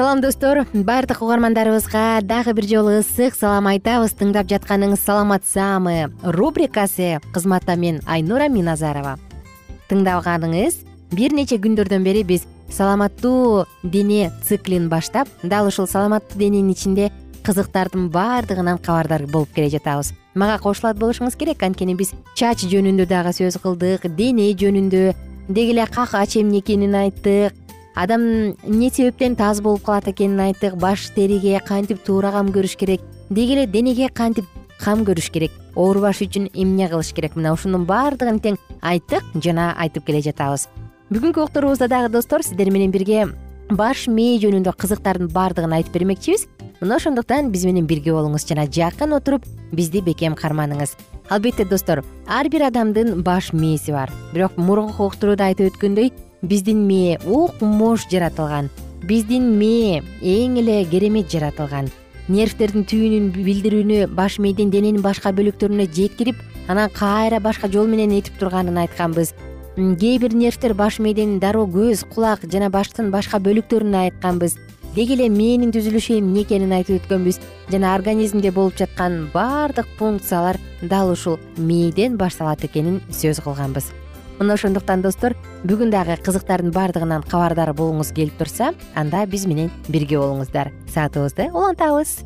салам достор. Баардык угармандарыбызга дагы бир жолу ысык салам айтабыз. Тыңдап жатканыңыз саламат саамы рубрикасы кызматта мен айнура миназарова тыңдаганыңыз бир нече күндөрдөн бери биз саламаттуу дене циклин баштап дал ушул саламаттуу дененин ичинде кызыктардын баардыгынан кабардар болуп келе жатабыз. Мага кошулат болушуңуз керек. Анткени биз чач жөнүндө дагы сөз кылдык дене жөнүндө. Деги эле как ачы эмне экенин айттык адам эмне себептен таз болуп калат экенин айттык баш териге кантип туура кам көрүш керек деги эле денеге кантип кам көрүш керек оорубаш үчүн эмне кылыш керек? Мына ушунун баардыгын тең айттык жана айтып келе жатабыз. Бүгүнкү уктуруубузда дагы достор сиздер менен бирге баш мээ жөнүндө кызыктардын баардыгын айтып бермекчибиз. Мына ошондуктан биз менен бирге болуңуз жана жакын отуруп бизди бекем карманыңыз. Албетте достор ар бир адамдын баш мээси бар. Бирок мурунку уктурууда айтып өткөндөй биздин мээ укмуш жаратылган биздин мээ эң эле керемет жаратылган. Нервтердин түбүнүн билдирүүнү баш мээдин дененин башка бөлүктөрүнө жеткирип анан кайра башка жол менен этип турганын айтканбыз. Кээ бир нервтер баш мээден дароо көз кулак жана баштын башка бөлүктөрүнө айтканбыз. Деги эле мээнин түзүлүшү эмне экенин айтып өткөнбүз. Жана организмде болуп жаткан баардык функциялар дал ушул мээден башталат экенин сөз кылганбыз мына ошондуктан достор бүгүн дагы кызыктардын баардыгынан кабардар болгуңуз келип турса анда биз менен бирге болуңуздар. Саатыбызды улантабыз.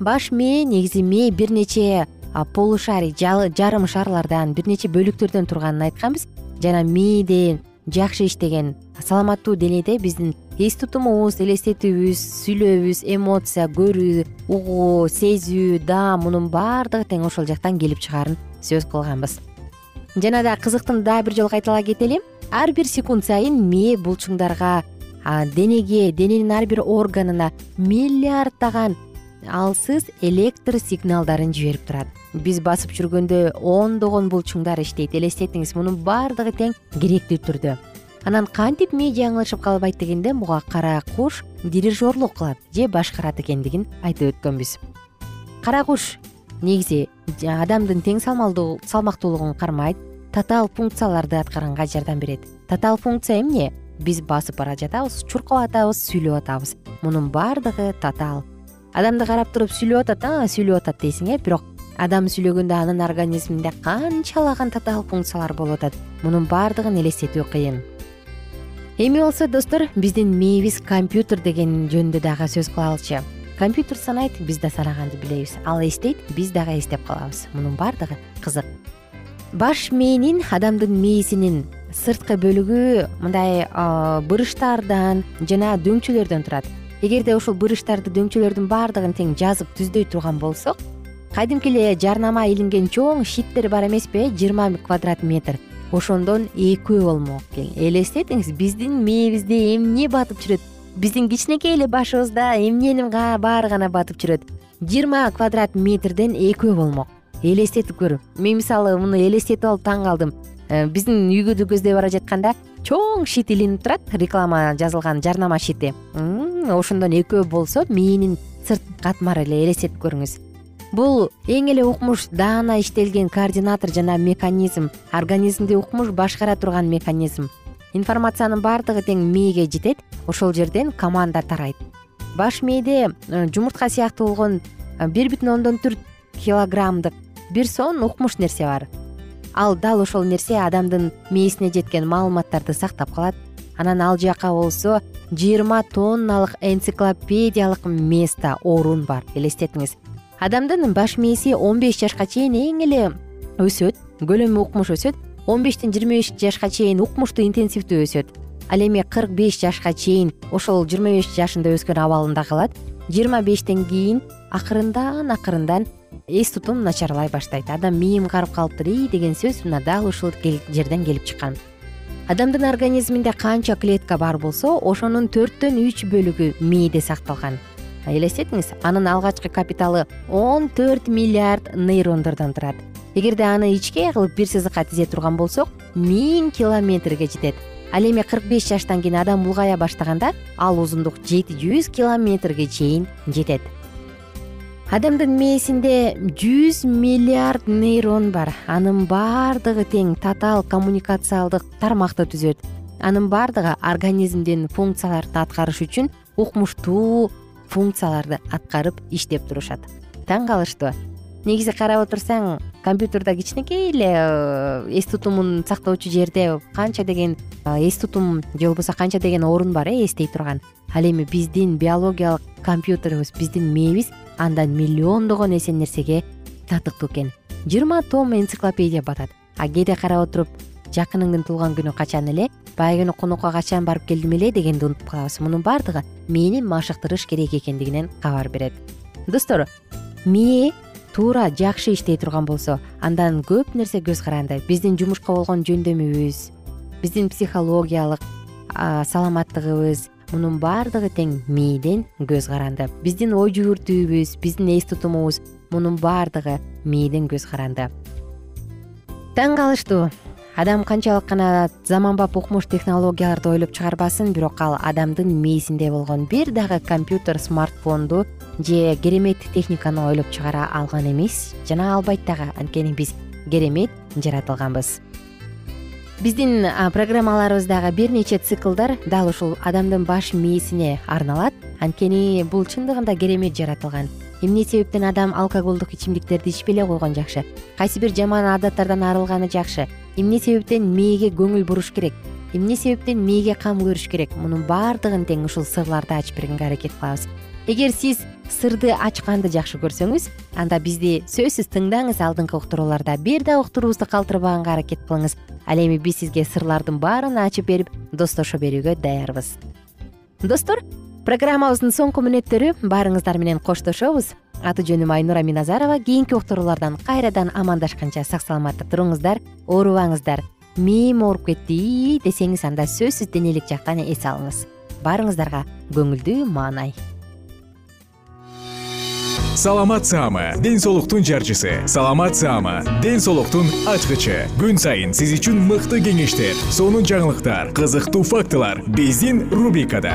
Баш мээ негизи мээ бир нече полушарий жарым шарлардан бир нече бөлүктөрдөн турганын айтканбыз. Жана мээден жакшы иштеген саламаттуу денеде биздин эс тутумубуз элестетүүбүз сүйлөөбүз эмоция көрүү угуу сезүү даам мунун баардыгы тең ошол жактан келип чыгаарын сөз кылганбыз жана дагы кызыктууну дагы бир жолу кайталай кетели ар бир секунд сайын мээ булчуңдарга денеге дененин ар бир органына миллиарддаган алсыз электр сигналдарын жиберип турат. Биз басып жүргөндө ондогон булчуңдар иштейт элестетиңиз мунун баардыгы тең керектүү түрдө. Анан кантип мээ жаңылышып калбайт дегенде буга кара куш дирижерлук кылат же башкарат экендигин айтып өткөнбүз. Кара куш негизи адамдын тең салмактуулугун кармайт татаал функцияларды аткарганга жардам берет. Татаал функция эмне? Биз басып бара жатабыз чуркап атабыз сүйлөп атабыз. Мунун баардыгы татаал. Адамды карап туруп сүйлөп атат а сүйлөп атат дейсиң э бирок адам сүйлөгөндө анын организминде канчалаган татаал функциялар болуп атат. Мунун баардыгын элестетүү кыйын. Эми болсо достор биздин мээбиз компьютер деген жөнүндө дагы сөз кылалычы компьютер санайт биз да санаганды билебиз. Ал эстейт биз дагы эстеп калабыз мунун баардыгы кызык баш мээнин адамдын мээсинин сырткы бөлүгү мындай бырыштардан жана дөңчөлөрдөн турат. Эгерде ушул бырыштарды дөңчөлөрдүн баардыгын тең жазып түздөй турган болсок кадимки эле жарнама илинген чоң щиттер бар эмеспи э жыйырма квадрат метр. Ошондон экөө болмок экен элестетиңиз биздин мээбизде эмне батып жүрөт? Биздин кичинекей эле башыбызда эмненин баары гана батып жүрөт? Жыйырма квадрат метрден экөө болмок элестетип көр мен мисалы муну элестетип алып таң калдым. Э, биздин үйгө көздөй бара жатканда чоң щит илинип турат реклама жазылган жарнама щити ошондон экөө болсо мээнин сырт катмары эле элестетип көрүңүз. Бул эң эле укмуш даана иштелген координатор жана механизм организмди укмуш башкара турган механизм. Информациянын баардыгы тең мээге жетет ошол жерден команда тарайт. Баш мээде э, жумуртка сыяктуу болгон э, бир бүтүн ондон төрт килограммдык бир сонун укмуш нерсе бар. Ал дал ошол нерсе адамдын мээсине жеткен маалыматтарды сактап калат. Анан ал жака болсо жыйырма тонналык энциклопедиялык место орун бар элестетиңиз адамдын баш мээси он беш жашка чейин эң эле өсөт көлөмү укмуш өсөт он бештен жыйырма беш жашка чейин укмушту интенсивдүү өсөт. Ал эми кырк беш жашка чейин ошол жыйырма беш жашында өскөн абалында калат жыйырма бештен кийин акырындан акырындан эс тутум начарлай баштайт. Адам мээм карып калыптыр ий! деген сөз мына дал ушул жерден келип чыккан. Адамдын организминде канча клетка бар болсо ошонун төрттөн үч бөлүгү мээде сакталган. Элестетиңиз анын алгачкы капиталы он төрт миллиард нейрондордон турат. Эгерде аны ичке кылып бир сызыкка тизе турган болсок миң километрге жетет ал эми кырк беш жаштан кийин адам улгая баштаганда ал узундук жети жүз километрге чейин жетет адамдын мээсинде жүз миллиард нейрон бар. Анын баардыгы тең татаал коммуникациалдык тармакты түзөт. Анын баардыгы организмдин функцияларын аткарыш үчүн укмуштуу функцияларды аткарып иштеп турушат. Таң калыштуу негизи карап отурсаң компьютерда кичинекей эле э, эс тутумун сактоочу жерде канча деген э, эс тутум же болбосо канча деген орун бар э эстей турган. Ал эми биздин биологиялык компьютерибиз биздин мээбиз андан миллиондогон эсе нерсеге татыктуу экен. Жыйырма том энциклопедия батат. А кээде карап отуруп жакыныңдын туулган күнү качан эле баягы күнү конокко качан барып келдим эле дегенди унутуп калабыз мунун баардыгы мээни машыктырыш керек экендигинен кабар берет. Достор мээ туура жакшы иштей турган болсо андан көп нерсе көз каранды. Биздин жумушка болгон жөндөмүбүз биздин психологиялык саламаттыгыбыз мунун баардыгы тең мээден көз каранды. Биздин ой жүгүртүүбүз биздин эс тутумубуз мунун баардыгы мээден көз каранды. Таң калыштуу адам канчалык гана заманбап укмуш технологияларды ойлоп чыгарбасын бирок ал адамдын мээсинде болгон бир дагы компьютер смартфонду же керемет техниканы ойлоп чыгара алган эмес. Жана албайт дагы анткени биз керемет жаратылганбыз. Биздин программаларыбыздагы бир нече циклдар дал ушул адамдын баш мээсине арналат. Анткени бул чындыгында керемет жаратылган эмне себептен адам алкоголдук ичимдиктерди ичпей эле койгон жакшы? Кайсы бир жаман адаттардан арылганы жакшы? Эмне себептен мээге көңүл буруш керек? Эмне себептен мээге кам көрүш керек? Мунун баардыгын тең ушул сырларды ачып бергенге аракет кылабыз. Эгер сиз сырды ачканды жакшы көрсөңүз анда бизди сөзсүз тыңдаңыз алдыңкы уктурууларда бир да уктуруубузду калтырбаганга аракет кылыңыз. Ал эми биз сизге сырлардын баарын ачып берип достошо берүүгө даярбыз. Достор программабыздын соңку мүнөттөрү баарыңыздар менен коштошобуз. Аты жөнүм айнура миназарова. Кийинки уктуруулардан кайрадан амандашканча сак саламатта туруңуздар оорубаңыздар. Мээм ооруп кетти десеңиз анда сөзсүз денелик жактан эс алыңыз. Баарыңыздарга көңүлдүү маанай. Саламат саама ден соолуктун жарчысы. Саламат саама ден соолуктун ачкычы. Күн сайын сиз үчүн мыкты кеңештер сонун жаңылыктар кызыктуу фактылар. Биздин рубрикада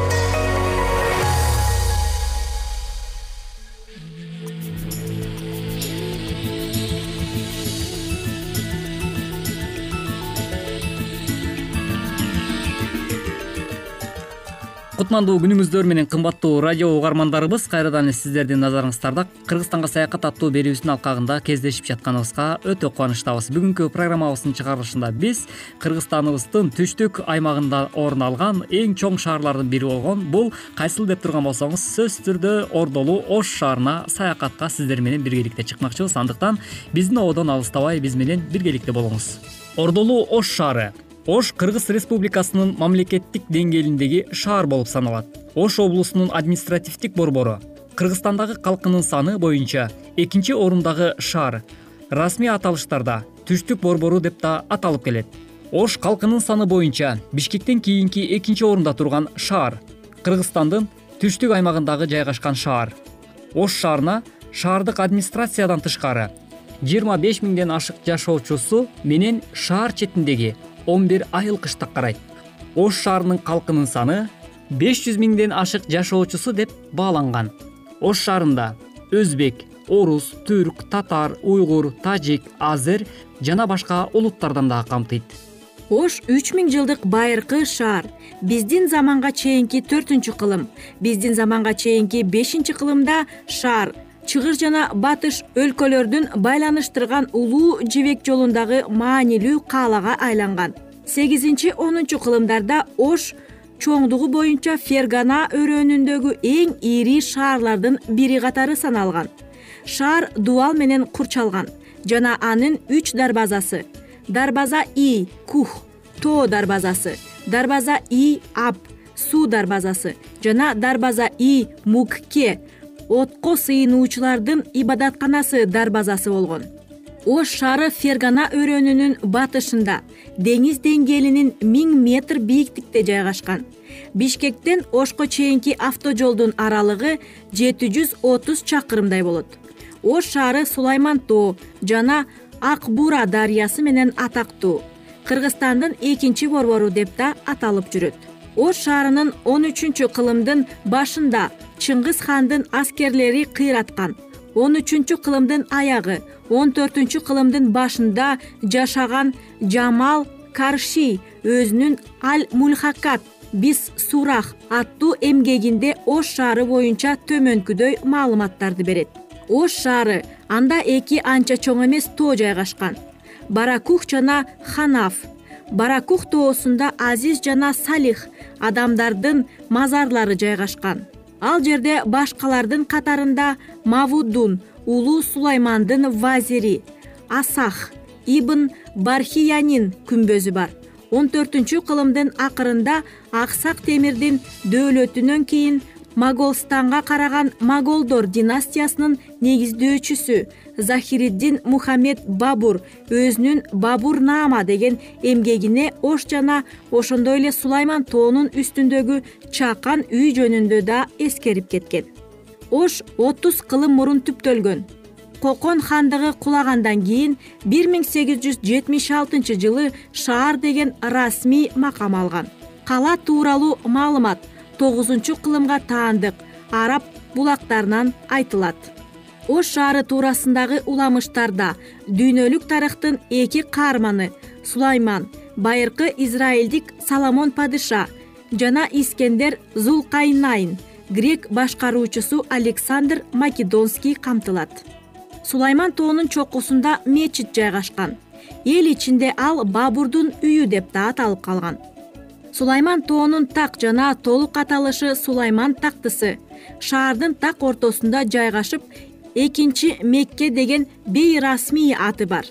кутмандуу күнүңүздөр менен кымбаттуу радио угармандарыбыз кайрадан эле сиздердин назарыңыздарда кыргызстанга саякат аттуу берүүбүздүн алкагында кездешип жатканыбызга өтө кубанычтабыз. Бүгүнкү программабыздын чыгарылышында биз кыргызстаныбыздын түштүк аймагында орун алган эң чоң шаарлардын бири болгон бул кайсыл деп турган болсоңуз сөзсүз түрдө ордолуу ош шаарына саякатка сиздер менен биргеликте чыкмакчыбыз. Андыктан биздин ободон алыстабай биз менен биргеликте болуңуз. Ордолуу ош шаары ош кыргыз республикасынын мамлекеттик деңгээлиндеги шаар болуп саналат. Ош облусунун административдик борбору кыргызстандагы калкынын саны боюнча экинчи орундагы шаар. Расмий аталыштарда түштүк борбору деп да аталып келет. Ош калкынын саны боюнча бишкектен кийинки экинчи орунда турган шаар кыргызстандын түштүк аймагындагы жайгашкан шаар. Ош шаарына шаардык администрациядан тышкары жыйырма беш миңден ашык жашоочусу менен шаар четиндеги он бир айыл кыштак карайт. Ош шаарынын калкынын саны беш жүз миңден ашык жашоочусу деп бааланган. Ош шаарында өзбек орус түрк татар уйгур тажик азер жана башка улуттардан дагы камтыйт. Ош үч миң жылдык байыркы шаар. Биздин заманга чейинки төртүнчү кылым. Биздин заманга чейинки бешинчи кылымда шаар чыгыш жана батыш өлкөлөрдүн байланыштырган улуу жибек жолундагы маанилүү каалага айланган. Сегизинчи онунчу кылымдарда ош чоңдугу боюнча фергана өрөөнүндөгү эң ири шаарлардын бири катары саналган. Шаар дубал менен курчалган жана анын үч дарбазасы дарбаза и кух тоо дарбазасы дарбаза и аб суу дарбазасы жана дарбаза и мукке отко сыйынуучулардын ибадатканасы дарбазасы болгон. Ош шаары фергана өрөөнүнүн батышында деңиз деңгээлинин миң метр бийиктикте жайгашкан. Бишкектен ошко чейинки автожолдун аралыгы жети жүз отуз чакырымдай болот. Ош шаары сулайман тоо жана ак бура дарыясы менен атактуу кыргызстандын экинчи борбору деп да аталып жүрөт ош шаарынын он үчүнчү кылымдын башында чыңгыз хандын аскерлери кыйраткан. Он үчүнчү кылымдын аягы он төртүнчү кылымдын башында жашаган жамал карши өзүнүн аль мульхакат бис сурах аттуу эмгегинде ош шаары боюнча төмөнкүдөй маалыматтарды берет. Ош шаары анда эки анча чоң эмес тоо жайгашкан. Баракух жана ханаф баракух тоосунда азиз жана салих адамдардын мазарлары жайгашкан. Ал жерде башкалардын катарында мавуддун улуу сулаймандын вазири асах ибн бархиянин күмбөзү бар. Он төртүнчү кылымдын акырында аксак темирдин дөөлөтүнөн кийин моголстанга караган моголдор династиясынын негиздөөчүсү захириддин мухаммед бабур өзүнүн бабурнаама деген эмгегине ош жана ошондой эле сулайман тоонун үстүндөгү чакан үй жөнүндө да эскерип кеткен. Ош отуз кылым мурун түптөлгөн. Кокон хандыгы кулагандан кийин бир миң сегиз жүз жетимиш алтынчы жылы шаар деген расмий макам алган. Кала тууралуу маалымат тогузунчу кылымга таандык араб булактарынан айтылат ош шаары туурасындагы уламыштарда дүйнөлүк тарыхтын эки каарманы сулайман байыркы израилдик соломон падыша жана искендер зулкайнайн грек башкаруучусу александр македонский камтылат. Сулайман тоонун чокусунда мечит жайгашкан. Эл ичинде ал бабурдун үйү деп да аталып калган. Сулайман тоонун так жана толук аталышы сулайман тактысы шаардын так ортосунда жайгашып экинчи мекке деген бейрасмий аты бар.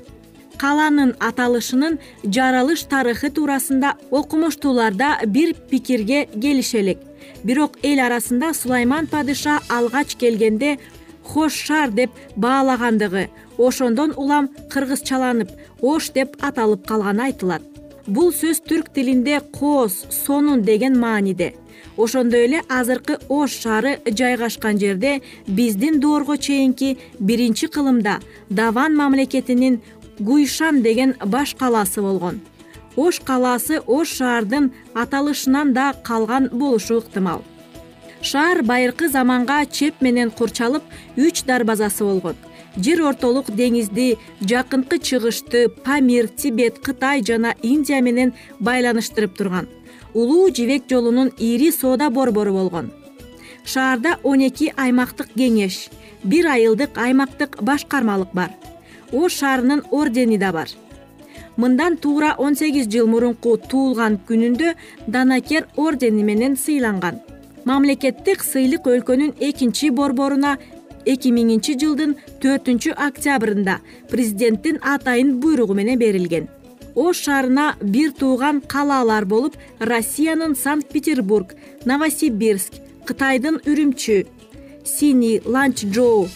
Каланын аталышынын жаралыш тарыхы туурасында окумуштууларда бир пикирге келише элек бирок эл арасында сулайман падыша алгач келгенде хош шаар деп баалагандыгы ошондон улам кыргызчаланып ош деп аталып калганы айтылат. Бул сөз түрк тилинде кооз сонун деген мааниде ошондой эле азыркы ош шаары жайгашкан жерде биздин доорго чейинки биринчи кылымда даван мамлекетинин гуйшан деген баш калаасы болгон. Ош калаасы ош шаардын аталышынан да калган болушу ыктымал. Шаар байыркы заманга чеп менен курчалып үч дарбазасы болгон. Жер ортолук деңизди жакынкы чыгышты памир тибет кытай жана индия менен байланыштырып турган улуу жибек жолунун ири соода борбору болгон. Шаарда он эки аймактык кеңеш бир айылдык аймактык башкармалык бар. Ош шаарынын ордени да бар. Мындан туура он сегиз жыл мурунку туулган күнүндө данакер ордени менен сыйланган. Мамлекеттик сыйлык өлкөнүн экинчи борборуна эки миңинчи жылдын төртүнчү октябрында президенттин атайын буйругу менен берилген ош шаарына бир тууган калаалар болуп россиянын санкт петербург новосибирск кытайдын үрүмчү сини ланчжоу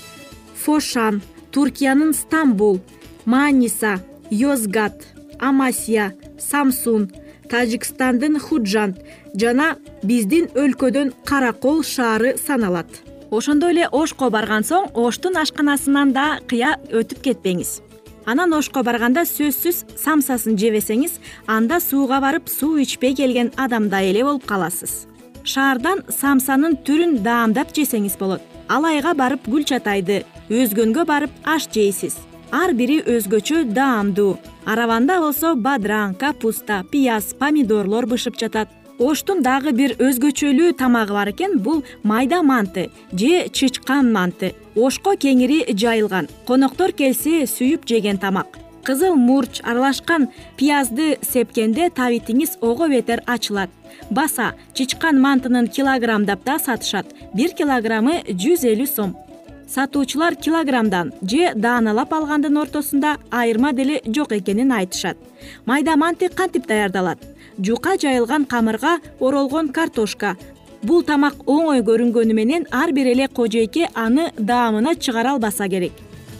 фошан туркиянын стамбул маниса йозгат амасия самсун тажикстандын худжанд жана биздин өлкөдөн каракол шаары саналат. Ошондой эле ошко барган соң оштун ашканасынан да кыя өтүп кетпеңиз анан ошко барганда сөзсүз самсасын жебесеңиз анда сууга барып суу ичпей келген адамдай эле болуп каласыз. Шаардан самсанын түрүн даамдап жесеңиз болот. Алайга барып гүл чатайды өзгөнгө барып аш жейсиз. Ар бири өзгөчө даамдуу. Араванда болсо бадыраң капуста пияз помидорлор бышып жатат оштун дагы бир өзгөчөлүү тамагы бар экен. Бул майда манты же чычкан манты. Ошко кеңири жайылган. Коноктор келсе сүйүп жеген тамак. Кызыл мурч аралашкан пиязды сепкенде табитиңиз ого бетер ачылат. Баса чычкан мантынын килограммдап да сатышат. Бир килограммы жүз элүү сом. Сатуучулар килограммдан же дааналап алгандын ортосунда айырма деле жок экенин айтышат. Майда манты кантип даярдалат жука жайылган камырга оролгон картошка. Бул тамак оңой көрүнгөнү менен ар бир эле кожойке аны даамына чыгара албаса керек.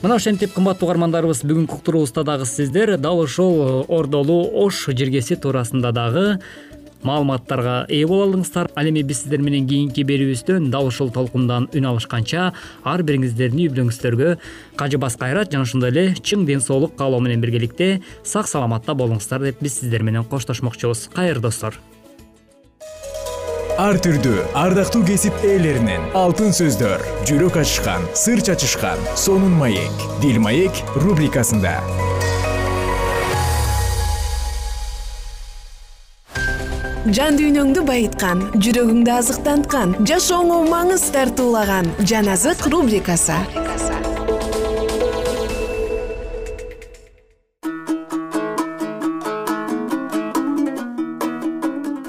Мына ошентип кымбаттуу угармандарыбыз бүгүнкү уктуруубузда дагы сиздер дал ушул ордолуу ош жиргеси туурасында дагы маалыматтарга ээ боло алыңыздар ал эми биз сиздер менен кийинки берүүбүздөн дал ушул толкундан үн алышканча ар бириңиздердин үй бүлөңүздөргө кажыбас кайрат жана ошондой эле чың ден соолук каалоо менен биргеликте сак саламатта болуңуздар деп биз сиздер менен коштошмокчубуз. Кайыр достор. Ар түрдүү ардактуу кесип ээлеринен алтын сөздөр жүрөк ачышкан сыр чачышкан сонун маек дил маек рубрикасында жан дүйнөңдү байыткан жүрөгүңдү азыктанткан жашооңо маңыз тартуулаган жан азык рубрикасы.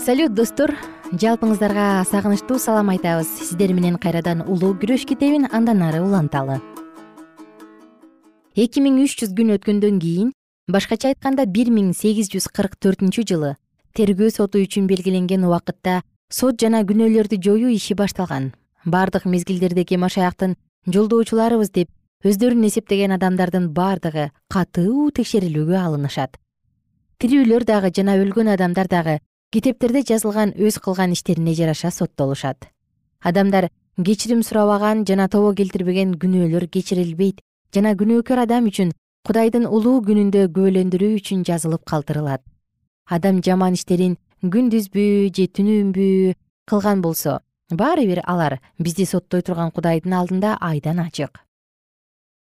Салют достор. Жалпыңыздарга сагынычтуу салам айтабыз. Сиздер менен кайрадан улуу күрөш китебин андан ары уланталы. Эки миң үч жүз күн өткөндөн кийин башкача айтканда бир миң сегиз жүз кырк төртүнчү жылы тергөө соту үчүн белгиленген убакытта сот жана күнөөлөрдү жоюу иши башталган. Бардык мезгилдердеги машаяктын жолдоочуларыбыз деп өздөрүн эсептеген адамдардын бардыгы катуу текшерилүүгө алынышат. Тирүүлөр дагы жана өлгөн адамдар дагы китептерде жазылган өз кылган иштерине жараша соттолушат. Адамдар кечирим сурабаган жана тобо келтирбеген күнөөлөр кечирилбейт жана күнөөкөр адам үчүн кудайдын улуу күнүндө күбөлөндүрүү үчүн жазылып калтырылат адам жаман иштерин күндүзбү же түнүнбү кылган болсо баары бир алар бизди соттой турган кудайдын алдында айдан ачык.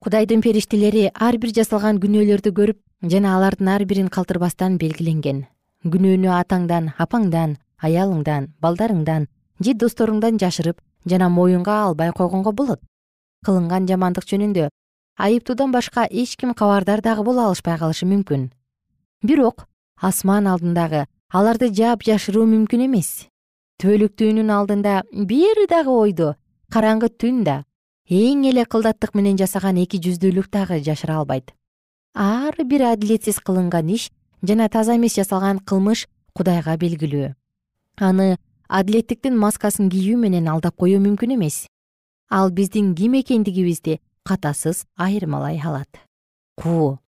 Кудайдын периштелери ар бир жасалган күнөөлөрдү көрүп жана алардын ар бирин калтырбастан белгиленген. Күнөөнү атаңдан апаңдан аялыңдан балдарыңдан же досторуңдан жашырып жана моюнга албай койгонго болот. Кылынган жамандык жөнүндө айыптуудан башка эч ким кабардар дагы боло алышпай калышы мүмкүн. Бирок асман алдындагы аларды жаап жашыруу мүмкүн эмес. Түбөлүктүүнүн алдында бир дагы ойдо караңгы түн да. Эң эле кылдаттык менен жасаган эки жүздүүлүк дагы жашыра албайт. Ар бир адилетсиз кылынган иш жана таза эмес жасалган кылмыш кудайга белгилүү. Аны адилеттиктин маскасын кийүү менен алдап коюу мүмкүн эмес. Ал биздин ким экендигибизди катасыз айырмалай алат. Куу.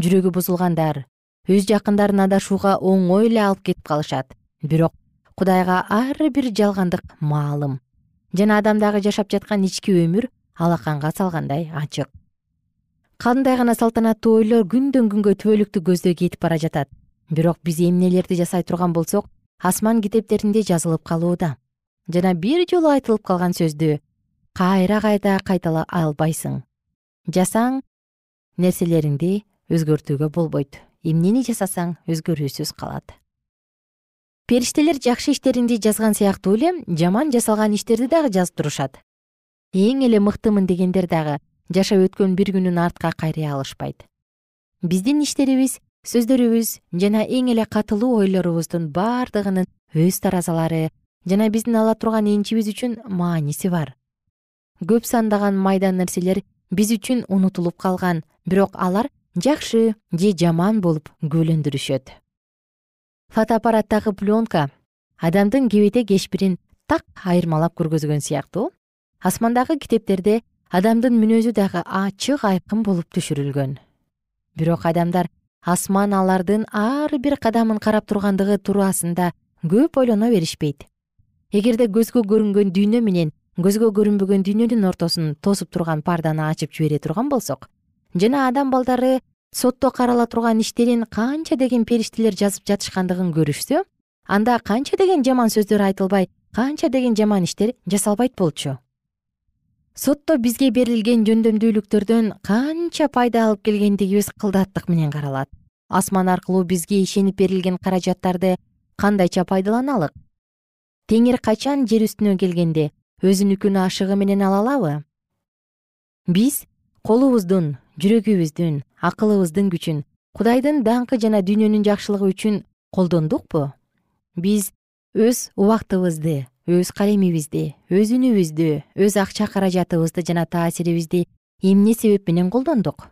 Жүрөгү бузулгандар өз жакындарын адашууга оңой эле алып кетип калышат. Бирок кудайга ар бир жалгандык маалым жана адамдагы жашап жаткан ички өмүр алаканга салгандай ачык. Кандай гана салтанаттуу ойлор күндөн күнгө түбөлүктү көздөй кетип бара жатат. Бирок биз эмнелерди жасай турган болсок асман китептеринде жазылып калууда. Жана бир жолу айтылып калган сөздү кайра кайра кайталай албайсың. Жасаң нерселериңди өзгөртүүгө болбойт эмнени жасасаң өзгөрүүсүз калат. Периштелер жакшы иштеринди жазган сыяктуу эле жаман жасалган иштерди дагы жазып турушат. Эң эле мыктымын дегендер дагы жашап өткөн бир күнүн артка кайрый алышпайт. Биздин иштерибиз сөздөрүбүз жана эң эле катылуу ойлорубуздун бардыгынын өз таразалары жана биздин ала турган энчибиз үчүн мааниси бар. Көп сандаган майда нерселер биз үчүн унутулуп калган бирок алар жакшы же жаман болуп күбөлөндүрүшөт фотоаппараттагы пленка адамдын кебете кечпирин так айырмалап көргөзгөн сыяктуу. Асмандагы китептерде адамдын мүнөзү дагы ачык айкын болуп түшүрүлгөн. Бирок адамдар асман алардын ар бир кадамын карап тургандыгы туурасында көп ойлоно беришпейт. Эгерде көзгө көрүнгөн дүйнө менен көзгө көрүнбөгөн дүйнөнүн ортосун тосуп турган парданы ачып жибере турган болсок жана адам балдары сотто карала турган иштерин канча деген периштелер жазып жатышкандыгын көрүшсө анда канча деген жаман сөздөр айтылбай канча деген жаман иштер жасалбайт болчу. Сотто бизге берилген жөндөмдүүлүктөрдөн канча пайда алып келгендигибиз кылдаттык менен каралат. Асман аркылуу бизге ишенип берилген каражаттарды кандайча пайдаланалык. Теңир качан жер үстүнө келгенде өзүнүкүн ашыгы менен ала алабы? Биз колубуздун жүрөгүбүздүн акылыбыздын күчүн кудайдын даңкы жана дүйнөнүн жакшылыгы үчүн колдондукпу? Биз өз убактыбызды өз калемибизди өз үнүбүздү өз акча каражатыбызды жана таасирибизди эмне себеп менен колдондук?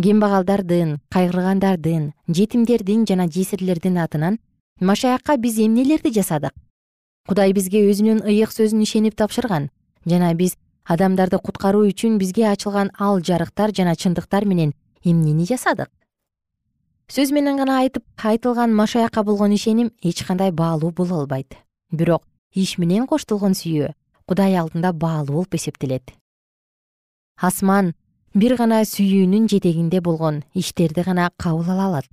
Кембагалдардын кайгыргандардын жетимдердин жана жесирлердин атынан машаякка биз эмнелерди жасадык? Кудай бизге өзүнүн ыйык сөзүн ишенип тапшырган жана биз адамдарды куткаруу үчүн бизге ачылган ал жарыктар жана чындыктар менен эмнени жасадык? Сөз менен гана айтып айтылган машаякка болгон ишеним эч кандай баалуу боло албайт. Бирок иш менен коштолгон сүйүү кудай алдында баалуу болуп эсептелет. Асман бир гана сүйүүнүн жетегинде болгон иштерди гана кабыл ала алат.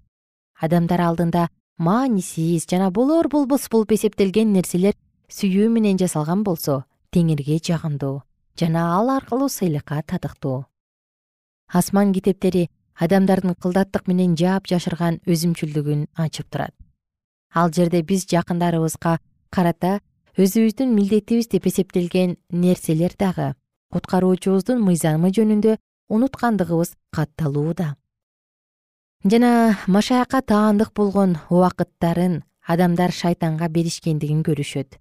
Адамдар алдында маанисиз жана болор болбос болуп эсептелген нерселер сүйүү менен жасалган болсо теңирге жагымдуу жана ал аркылуу сыйлыкка татыктуу. Асман китептери адамдардын кылдаттык менен жаапжашырган өзүмчүлдүгүн ачып турат. Ал жерде биз жакындарыбызга карата өзүбүздүн милдетибиз деп эсептелген нерселер дагы куткаруучубуздун мыйзамы жөнүндө унуткандыгыбыз катталуу да жана машаякка таандык болгон убакыттарын адамдар шайтанга беришкендигин көрүшөт.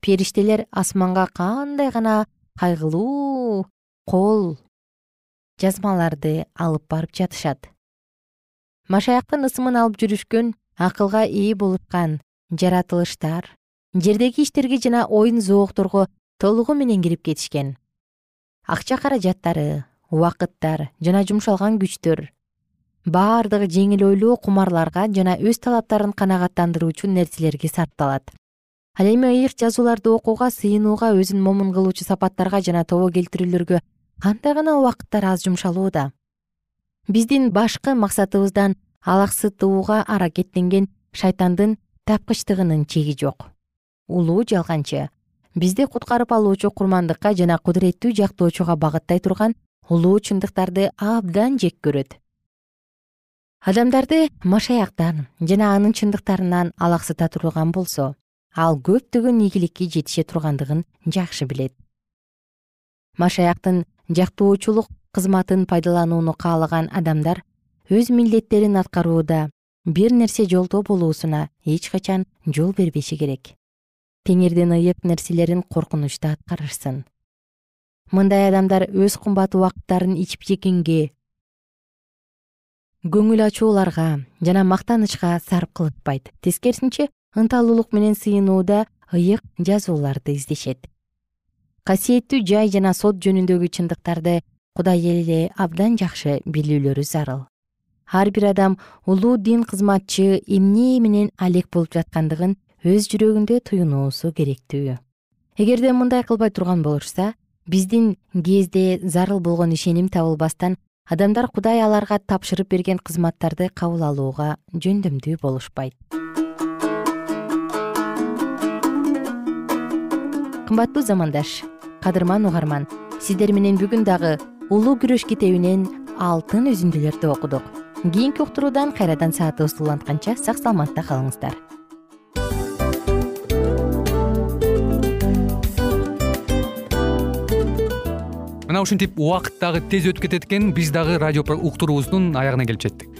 Периштелер асманга кандай гана кайгылуу кол жазмаларды алып барып жатышат. Машаяктын ысымын алып жүрүшкөн акылга ээ болушкан жаратылыштар жердеги иштерге жана оюн зоокторго толугу менен кирип кетишкен. Акча каражаттары убакыттар жана жумшалган күчтөр баардыгы жеңил ойлуу кумарларга жана өз талаптарын канагаттандыруучу нерселерге сарпталат ал эми ыйык жазууларды окууга сыйынууга өзүн момун кылуучу сапаттарга жана тобо келтирүүлөргө кандай гана убакыттар аз жумшалууда? Биздин башкы максатыбыздан алаксытууга аракеттенген шайтандын тапкычтыгынын чеги жок. Улуу жалганчы. Бизди куткарып алуучу курмандыкка жана кудуреттүү жактоочуга багыттай турган улуу чындыктарды абдан жек көрөт. Адамдарды машаяктан жана анын чындыктарынан алаксыта турган болсо ал көптөгөн ийгиликке жетише тургандыгын жакшы билет. Машаяктын жактоочулук кызматын пайдаланууну каалаган адамдар өз милдеттерин аткарууда бир нерсе жолдо болуусуна эч качан жол бербеши керек. Теңирдин ыйык нерселерин коркунучта аткарышсын. Мындай адамдар өз кымбат убакыттарын ичип жегенге көңүл ачууларга жана мактанычка сарп кылышпайт. Тескерисинче ынталуулук менен сыйынууда ыйык жазууларды издешет. Касиеттүү жай жана сот жөнүндөгү чындыктарды кудай эле абдан жакшы билүүлөрү зарыл. Ар бир адам улуу дин кызматчы эмне менен алек болуп жаткандыгын өз жүрөгүндө туюнуусу керектүү. Эгерде мындай кылбай турган болушса биздин кезде зарыл болгон ишеним табылбастан адамдар кудай аларга тапшырып берген кызматтарды кабыл алууга жөндөмдүү болушпайт кымбаттуу замандаш. Кадырман угарман сиздер менен бүгүн дагы улуу күрөш китебинен алтын үзүндүлөрдү окудук. Кийинки уктуруудан кайрадан саатыбызды улантканча сак саламатта калыңыздар. Мына ушинтип убакыт дагы тез өтүп кетет экен. Биз дагы радио уктуруубуздун аягына келип жеттик